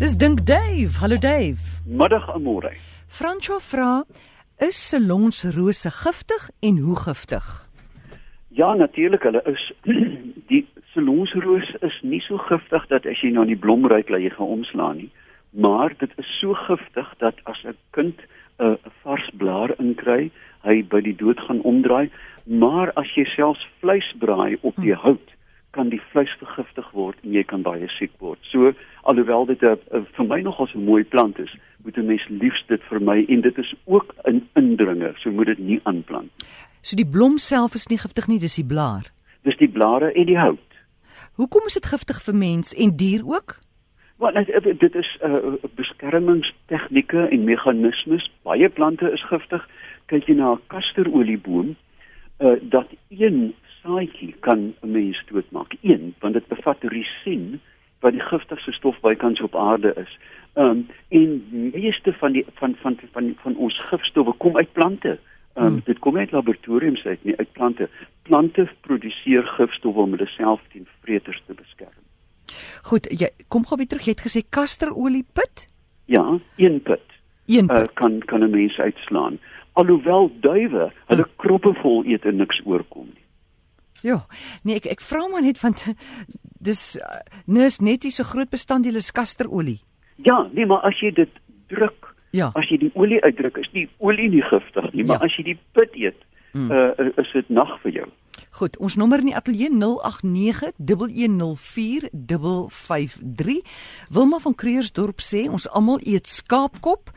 Dis dink Dave. Hallo Dave. Middag amore. Francois vra, is salonsrose giftig en hoe giftig? Ja, natuurlik, hulle is die salonsroos is nie so giftig dat as jy nou die blom ruik, jy gaan omslaan nie. Maar dit is so giftig dat as 'n kind 'n uh, vars blaar inkry, hy by die dood gaan omdraai, maar as jy selfs vleis braai op die hout, kan die vleis vergiftig word en jy kan baie siek word. So alhoewel dit 'n vir my nogal so 'n mooi plant is, moet 'n mens liefst dit vermy en dit is ook 'n indringer, so moet dit nie aanplant. So die blom self is nie giftig nie, dis die blaar. Dis die blare en die hout. Hoekom is dit giftig vir mens en dier ook? Wel, dit is 'n uh, beskermingstegnieke en meganismes. Baie plante is giftig. Kyk jy na 'n kasterolieboom, uh, dat een saadjie kan 'n mens doodmaak. Een, want dit bevat risin wat die giftigste stof bykans op aarde is. Ehm um, en meeste van die van van van van, van ons gifstowwe kom uit plante. Ehm um, hmm. dit kom uit laboratoriums uit, nie uit plante. Plante produseer gifstowwe om hulle self teen vreters te beskerm. Goed, jy kom gou weer terug. Jy het gesê kasterolie put? Ja, een put. Een put. Uh, kan kan 'n mens uitslaan. Alhoewel duwe hulle hmm. kroppe vol eet en niks oorkom nie. Ja, nee ek ek vra maar net want dis nis net nie so groot bestanddeel is kasterolie. Ja, nee, maar as jy dit druk, ja. as jy die olie uitdruk, is die olie nie giftig nie, maar ja. as jy die pit eet, hmm. uh, is dit nag vir jou. Goed, ons nommer in die ateljee 0891104553. Wilma van Kreersdorp sê ons almal eet skaapkop,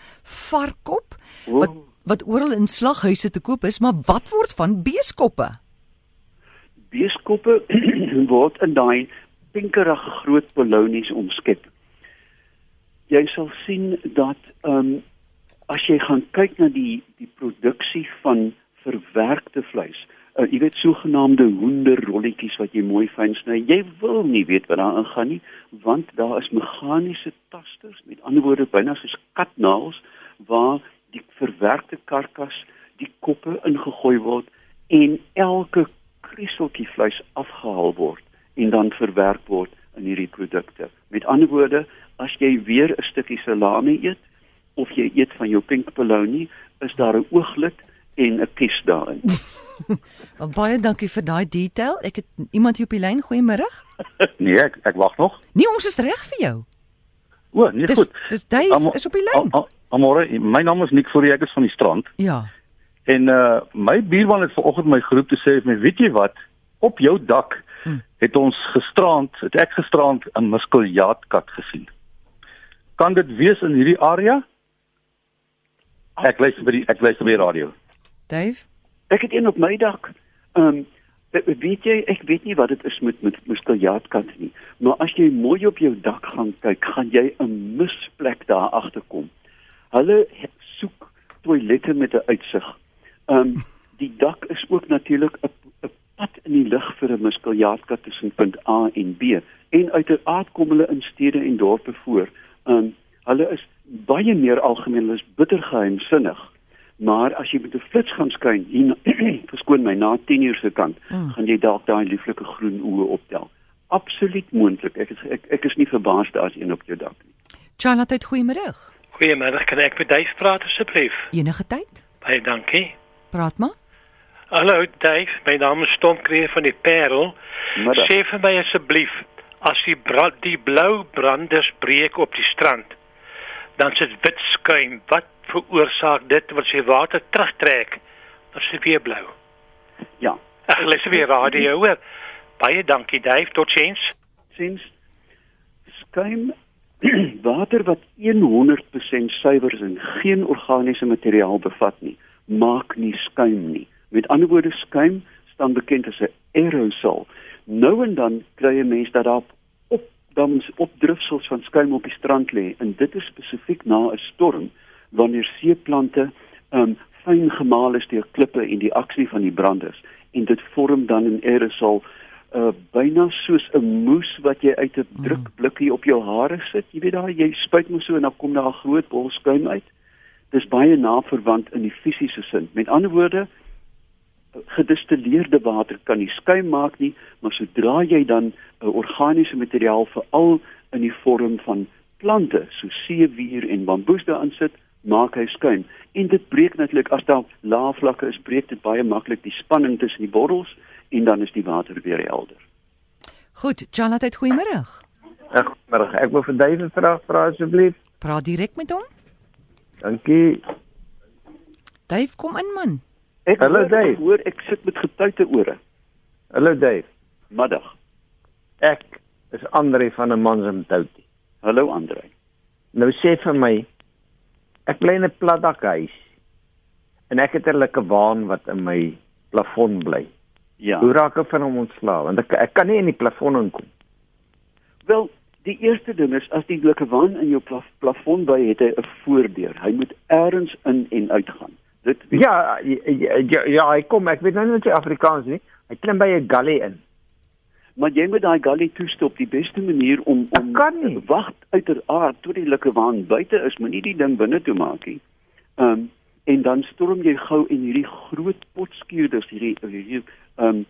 varkkop wat wat oral in slaghuise te koop is, maar wat word van beeskoppe? beeskoppe word in daai pinkerige groot bolognies omskep. Jy sal sien dat ehm um, as jy gaan kyk na die die produksie van verwerkte vleis, uh, jy weet sogenaamde hoenderrolletjies wat jy mooi fyn sny, jy wil nie weet wat daarin gaan nie, want daar is meganiese tasters, met ander woorde byna soos katnaels waar die verwerkte karkas, die koppe ingegooi word en elke krieseltjie vleis afgehaal word en dan verwerk word in hierdie produkte. Met ander woorde, as jy weer 'n stukkie salami eet of jy eet van jou pink bologna, is daar 'n ooglid en 'n kies daarin. baie dankie vir daai detail. Ek het iemand hier op die lyn. Goeiemôre. nee, ek ek wag nog. Nee, ons is reg vir jou. O, nee, dis, goed. Dis Dave am, is op die lyn. Amore, my naam is Nick Fourie, ek is van die strand. Ja. En uh my buurman het vanoggend my geroep te sê, "My weet jy wat? Op jou dak hm. het ons gisterand, het ek gisterand 'n muskeljaatkat gesien. Kan dit wees in hierdie area?" Ek luister by die ek luister by die radio. Dave, ek het een op my dak. Um weet jy, ek weet nie wat dit is met met muskeljaatkat nie, maar as jy mooi op jou dak gaan kyk, gaan jy 'n misplek daar agterkom. Hulle soek toilette met 'n uitsig Ehm um, die dak is ook natuurlik 'n 'n pad in die lug vir 'n muskeljaatkat tussen punt A en B en uiteraard kom hulle in stede en dorpe voor. Ehm um, hulle is baie meer algemeen, hulle is bitter geheimsinnig. Maar as jy met 'n flits gaan skyn hier verskoon my na 10 uur se kant, mm. gaan jy dalk daai lieflike groen oë optel. Absoluut moontlik. Ek is ek, ek is nie verbaas daar's een op jou dak nie. Charlotte, goeiemôre. Goeiemôre, kan ek met Dave praat asseblief? Enige tyd? Baie dankie. Praat maar. Hallo Dave, my naam is Tom Kreer van die Parel. Sê vir my asseblief, as die brand, die blou branders breek op die strand, dan sit wit skuim. Wat veroorsaak dit wat sy water terugtrek? Dan sit weer blou. Ja. Ag, lees weer radio hoor. Baie dankie Dave, totsiens. Sins skuim water wat 100% suiwer is en geen organiese materiaal bevat nie maak nie skuim nie. Met ander woorde skuim staan bekend as 'n aerosol. Nou en dan kry jy mense dat daar op dan opdrifsels van skuim op die strand lê en dit is spesifiek na 'n storm wanneer seeplante um fyn gemaal is deur klippe en die aksie van die branders en dit vorm dan 'n aerosol uh byna soos 'n moes wat jy uit 'n mm. drukblikkie op jou hare sit. Jy weet daai jy spuit mos so en dan kom daar 'n groot bol skuim uit dis baie na verwant in die fisiese sin. Met ander woorde, gedistilleerde water kan nie skuim maak nie, maar sodra jy dan 'n organiese materiaal veral in die vorm van plante so seewier en bamboes daarin sit, maak hy skuim. En dit breek natuurlik as daar lae vlakke is, breek dit baie maklik die spanning tussen die bottels en dan is die water weer helder. Goed, Charlotte, goeiemôre. Goeiemôre. Ek wil vir David vra vra asseblief. Praat direk met hom. Dankie. Dave, kom in man. Ek Hallo, hoor, Dave. ek hoor ek sit met getuite ore. Hallo Dave. Middag. Ek is Andre van 'n Mansumtoutie. Hallo Andre. Nou sê vir my ek bly in 'n platdakhuis en ek het 'n lekker waan wat in my plafon bly. Ja. Hoe raak ek van hom ontslae? Want ek ek kan nie in die plafon inkom. Wel, die eerste ding is as die blikkewaan in jou plaf, plafon by het hy 'n voordeur. Hy moet eers in en uit gaan. Dit weet, Ja, ja, ja, ja, hy kom, ek weet nou nie wat sy Afrikaans nie. Hy klim by 'n galley in. Maar jy moet daai galley toestop. Die beste manier om om wag uiteraard tot die blikkewaan buite is, moenie die ding binne toe maak nie. Ehm um, en dan storm jy gou en hierdie groot potskuurders, hierdie hierdie ehm um,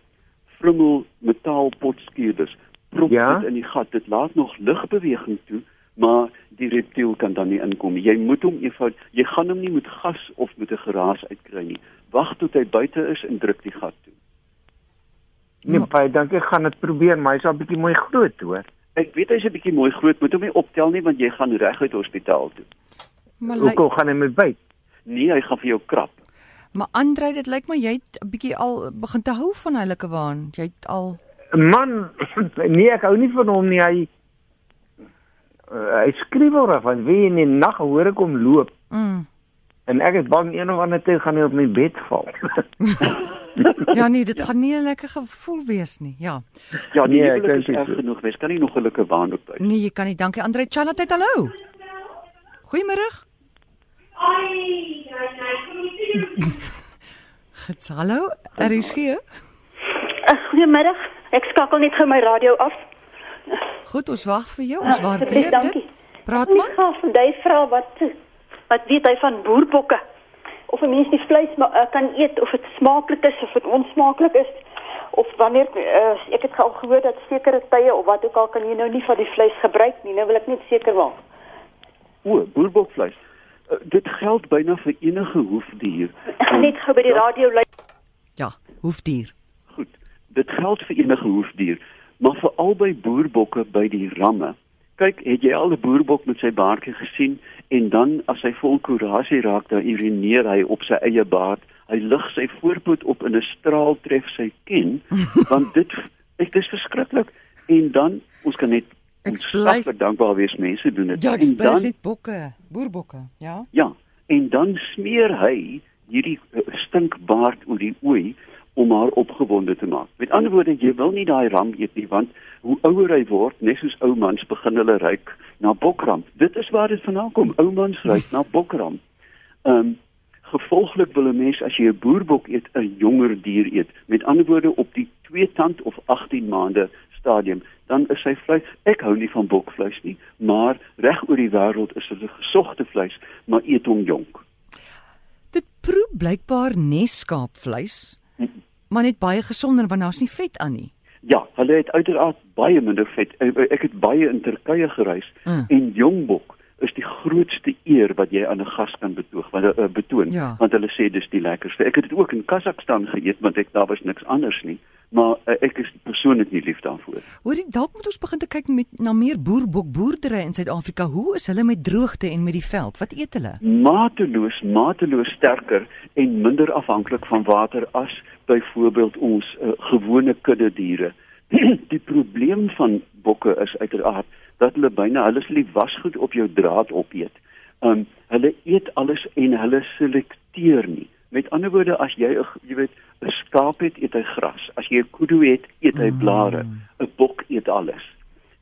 frummel metaal potskuurders prop Ja? dit in die gat. Dit laat nog lugbeweging toe, maar die reptiel kan dan nie inkom. Jy moet hom eenvoud jy gaan hom nie met gas of met 'n geraas uitkry nie. Wag tot hy buite is en druk die gat toe. Nee, baie dankie, ek gaan dit probeer, maar hy's al bietjie mooi groot, hoor. Ek weet hy's 'n bietjie mooi groot, moet hom nie optel nie want jy gaan reguit hospitaal toe. Maar lyk, Hoekom gaan hy my byt? Nee, hy gaan vir jou krap. maar Andre, dit lyk my jy het 'n bietjie al begin te hou van lekker waan. Jy het al Man, nee, ek hou nie van hom nie. Hy uh, hy skriewel van wie in die nag hoor ek hom loop mm. en ek is bang een of ander tyd gaan hy op my bed val. Ja nee, dit gaan nie 'n lekker gevoel wees nie. Ja. Ja, Nee, nee, ek dink dit so. genoeg. Mens kan nie nog 'n gelukkige waan op buite. Nee, jy kan nie. Dankie Andre. Charlotte, hallo. Goeiemôre. Gits, hallo. Er is hier. Uh, Goeiemiddag. Ek skakel net gou my radio af. Goed, ons wag vir jou. Ons Ah, waardeer dit. dankie. Praat Ek maar. gaan vandag vra wat wat weet hy van boerbokke? Of 'n mens die vleis ma- uh, kan eet of dit smaaklik is of dit onsmaaklik is of wanneer uh, ek het al gehoor dat sekere tye of wat ook al kan jy nou nie van die vleis gebruik nie. Nou wil ek net seker maak. O, boerbokvleis. Uh, dit geld byna vir enige hoefdier. Ek gaan net gou by die radio luister. Ja, hoefdier. Goed. Dit geld vir enige hoefdier, maar veral by boerbokke by die ramme. Kyk, het jy al 'n boerbok met sy baardjie gesien en dan as hy vol koerasie raak, dan urineer hy op sy eie baard. Hy lig sy voorpoot op in 'n straal tref sy kin, want dit ek dis verskriklik. En dan ons kan net skaffer dankbaar wees mense doen dit. Ja, en dan net bokke, boerbokke, ja. Ja, en dan smeer hy hierdie uh, stinkbaard oor die ooi om haar opgewonde te maak. Met ander woorde, jy wil nie daai ram eet nie want hoe ouer hy word, net soos ou mans begin hulle ruik na bokram. Dit is waar dit vandaan kom. Ou mans ruik na bokram. Ehm um, gevolglik wil 'n mens as jy 'n boerbok eet, 'n jonger dier eet. Met ander woorde op die 2 tand of 18 maande stadium, dan is sy vleis. Ek hou nie van bokvleis nie, maar reg oor die wêreld is dit 'n gesogte vleis, maar eet hom jonk. Dit proe blykbaar neskaapvleis, maar net baie gesonder want daar's nie vet aan nie. Ja, hulle het uiteraard baie minder vet. Ek, ek het baie in Turkye gereis Mm. en jongbok is die grootste eer wat jy aan 'n gas kan betoog, want uh, betoon, Ja. want hulle sê dis die lekkerste. Ek het dit ook in Kazakhstan geëet want ek daar was niks anders nie, maar uh, ek is persoonlik nie lief daarvoor. Hoorie, dalk moet ons begin te kyk met na meer boerbok boerdery in Suid-Afrika. Hoe is hulle met droogte en met die veld? Wat eet hulle? Mateloos, mateloos sterker en minder afhanklik van water as byvoorbeeld ons uh, gewone kudde diere. die probleem van bokke is uiteraard dat hulle byna hulle sal die wasgoed op jou draad opeet. Um hulle eet alles en hulle selekteer nie. Met ander woorde as jy 'n jy weet 'n skaap het, eet hy gras. As jy 'n kudu het, eet hy blare. 'n Bok eet alles.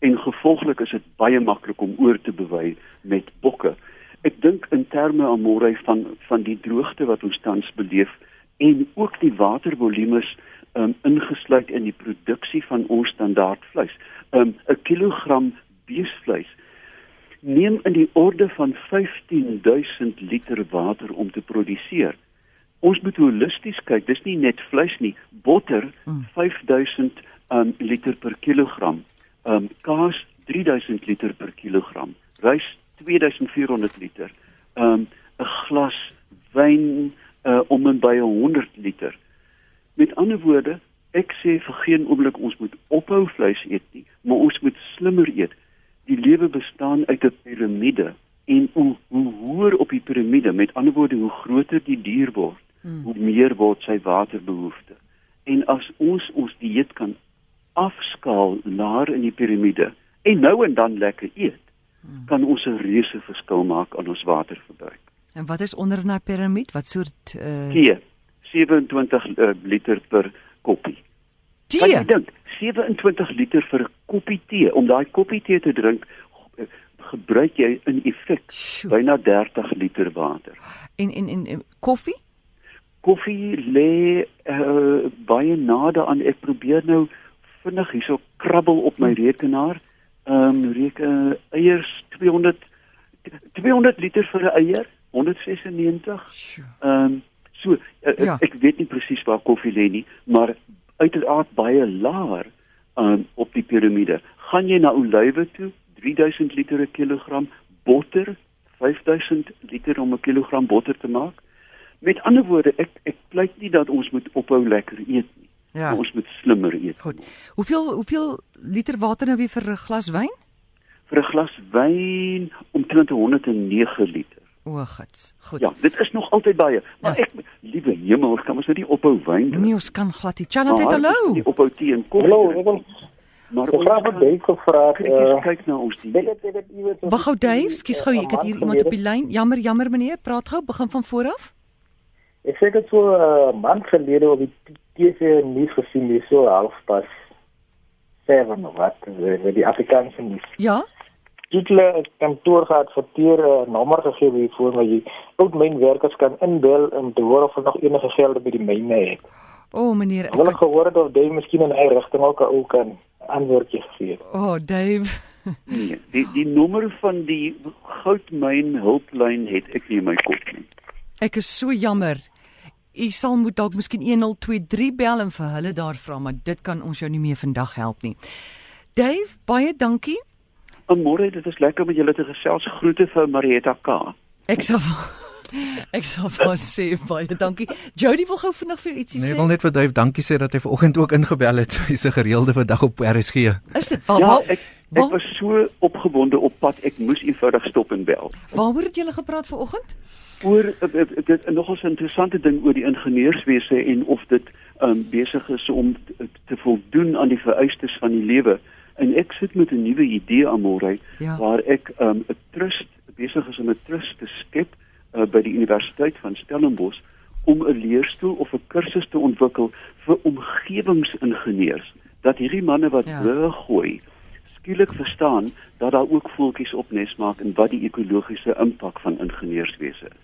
En gevolglik is dit baie maklik om oor te bewy met bokke. Ek dink in terme amore van van die droogte wat ons tans beleef en ook die watervolumes um, ingesluit in die produksie van ons standaard vleis. Um, 'n kilogram beesvleis neem in die orde van 15000 liter water om te produseer. Ons moet holisties kyk, dis nie net vleis nie, botter 5000 um, liter per kilogram, um, kaas 3000 liter per kilogram, rys 2400 liter. Um 'n glas wyn uh om en by 100 liter. Met ander woorde, ek sê vir geen oomblik ons moet ophou vleis eet nie, maar ons moet slimmer eet. Die lewe bestaan uit 'n piramide en hoe hoe hoër op die piramide, met ander woorde, hoe groter die dier word, hmm. hoe meer word sy waterbehoefte. En as ons ons dieet kan afskaal laer in die piramide en nou en dan lekker eet, hmm. kan ons 'n reuse verskil maak aan ons waterverbruik. En wat is onder in daai piramide? Wat soort uh Tee. 27 uh, liter per koppie. Tee. Jy dink? 27 liter vir 'n koppie tee. Om daai koppie tee te drink, eh, gebruik jy in effek byna 30 liter water. En en, en koffie? Koffie lê uh, baie nader aan ek probeer nou vinnig hierso krabbel op my rekenaar. Ehm um, reken eiers 200 200 liter vir 'n eier. 196. Ehm um, so uh, ja. ek weet nie presies waar koffie lê nie, maar uiteraard baie laer um, op die piramide. Gaan jy na olywe toe, 3000 liter per kilogram, botter 5000 liter om 'n kilogram botter te maak. Met ander woorde, ek ek pleit nie dat ons moet ophou lekker eet nie. Ja. Ons moet slimmer eet. Goed. Hoeveel hoeveel liter water nou weer vir 'n glas wyn? Vir 'n glas wyn omtrent 109 liter. O, gits. Goed. Ja, dit is nog altyd baie. Maar ja. ek liewe hemel, kan ons nou nie ophou wyn drink? Nee, ons kan glad nie. Chanat het hallo. Nie ophou tee en koffie. Hallo, ek wil Maar ons vra vir Dave gevra. Kyk na ons die. Wag gou Dave, skus gou, ek het hier iemand op die lyn. Jammer, jammer meneer, praat gou, begin van voor af. Ek sê dit so 'n uh, maand gelede op die TV nuus gesien, dis so halfpas 7 of wat, die Afrikaanse nuus. Ja titel kantoor geadverteer 'n uh, nommer gegee hiervoor waar jy oud mynwerkers kan inbel om te hoor of hulle nog enige gelde by die myne het. O, oh, meneer, ek wil gehoor het of jy miskien in hy rigting ook ook kan antwoordjie gee. O, oh, Dave. nee, die die nommer van die goudmyn hulplyn het ek nie in my kop nie. Ek is so jammer. U sal moet dalk miskien 1023 bel en vir hulle daar vra, maar dit kan ons jou nie meer vandag help nie. Dave, baie dankie. Môre, dit is lekker met julle te gesels. Groete vir Marietta K. Ek sal Ek sal vir sê baie dankie. Jody wil gou vinnig vir ietsie nee, sê. Nee, wil net vir Duif dankie sê dat hy vanoggend ook ingebel het. So hy's 'n gereelde vandag op RSG. Is dit waar? Ja, ek ek was so opgewonde op pad. Ek moes eenvoudig stop en bel. Waaroor het julle gepraat vanoggend? Oor dit nogals 'n interessante ding oor die ingenieurswese en of dit um, besig is om te voldoen aan die vereistes van die lewe. En ek sit met 'n nuwe idee aan môre ja. waar ek um, 'n um, trust besig is om 'n trust te skep uh, by die Universiteit van Stellenbosch om 'n leerstoel of 'n kursus te ontwikkel vir omgewingsingenieurs dat hierdie manne wat ja. gooi skielik verstaan dat daar ook voeltjies opnes maak en wat die ekologiese impak van ingenieurswese is.